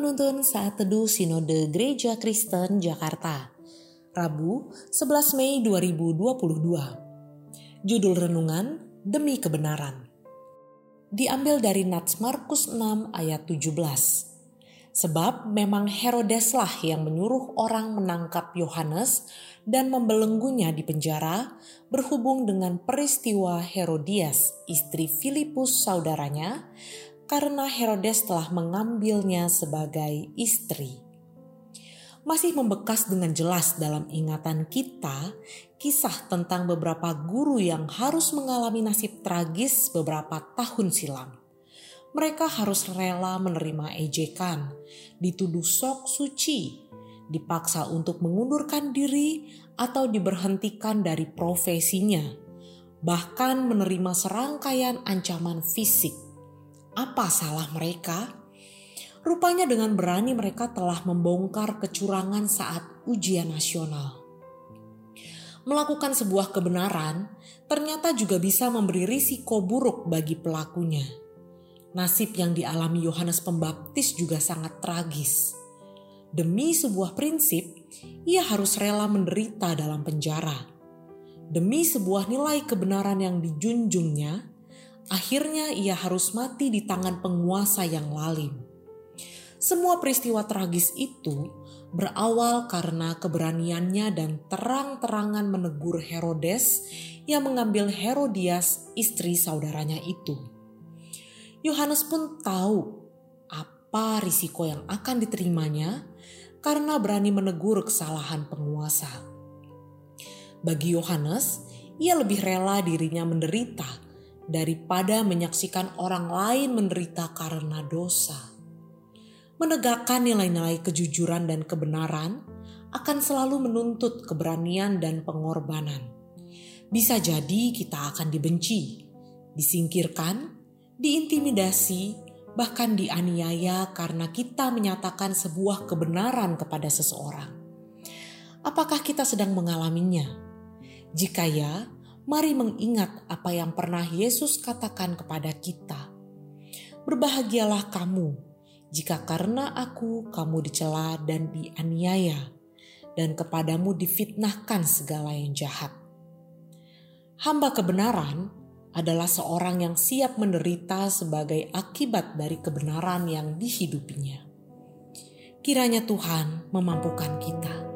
Penuntun Saat Teduh Sinode Gereja Kristen Jakarta. Rabu 11 Mei 2022 Judul Renungan Demi Kebenaran. Diambil dari Nats Markus 6 ayat 17 Sebab memang Herodeslah yang menyuruh orang menangkap Yohanes dan membelenggunya di penjara berhubung dengan peristiwa Herodias, istri Filipus saudaranya, karena Herodes telah mengambilnya sebagai istri. Masih membekas dengan jelas dalam ingatan kita kisah tentang beberapa guru yang harus mengalami nasib tragis beberapa tahun silam. Mereka harus rela menerima ejekan, dituduh sok suci, dipaksa untuk mengundurkan diri atau diberhentikan dari profesinya, bahkan menerima serangkaian ancaman fisik apa salah mereka? Rupanya dengan berani mereka telah membongkar kecurangan saat ujian nasional. Melakukan sebuah kebenaran ternyata juga bisa memberi risiko buruk bagi pelakunya. Nasib yang dialami Yohanes Pembaptis juga sangat tragis. Demi sebuah prinsip, ia harus rela menderita dalam penjara. Demi sebuah nilai kebenaran yang dijunjungnya, Akhirnya ia harus mati di tangan penguasa yang lalim. Semua peristiwa tragis itu berawal karena keberaniannya dan terang-terangan menegur Herodes yang mengambil Herodias istri saudaranya itu. Yohanes pun tahu apa risiko yang akan diterimanya karena berani menegur kesalahan penguasa. Bagi Yohanes, ia lebih rela dirinya menderita daripada menyaksikan orang lain menderita karena dosa. Menegakkan nilai-nilai kejujuran dan kebenaran akan selalu menuntut keberanian dan pengorbanan. Bisa jadi kita akan dibenci, disingkirkan, diintimidasi, bahkan dianiaya karena kita menyatakan sebuah kebenaran kepada seseorang. Apakah kita sedang mengalaminya? Jika ya, mari mengingat apa yang pernah Yesus katakan kepada kita. Berbahagialah kamu jika karena aku kamu dicela dan dianiaya, dan kepadamu difitnahkan segala yang jahat. Hamba kebenaran adalah seorang yang siap menderita sebagai akibat dari kebenaran yang dihidupinya. Kiranya Tuhan memampukan kita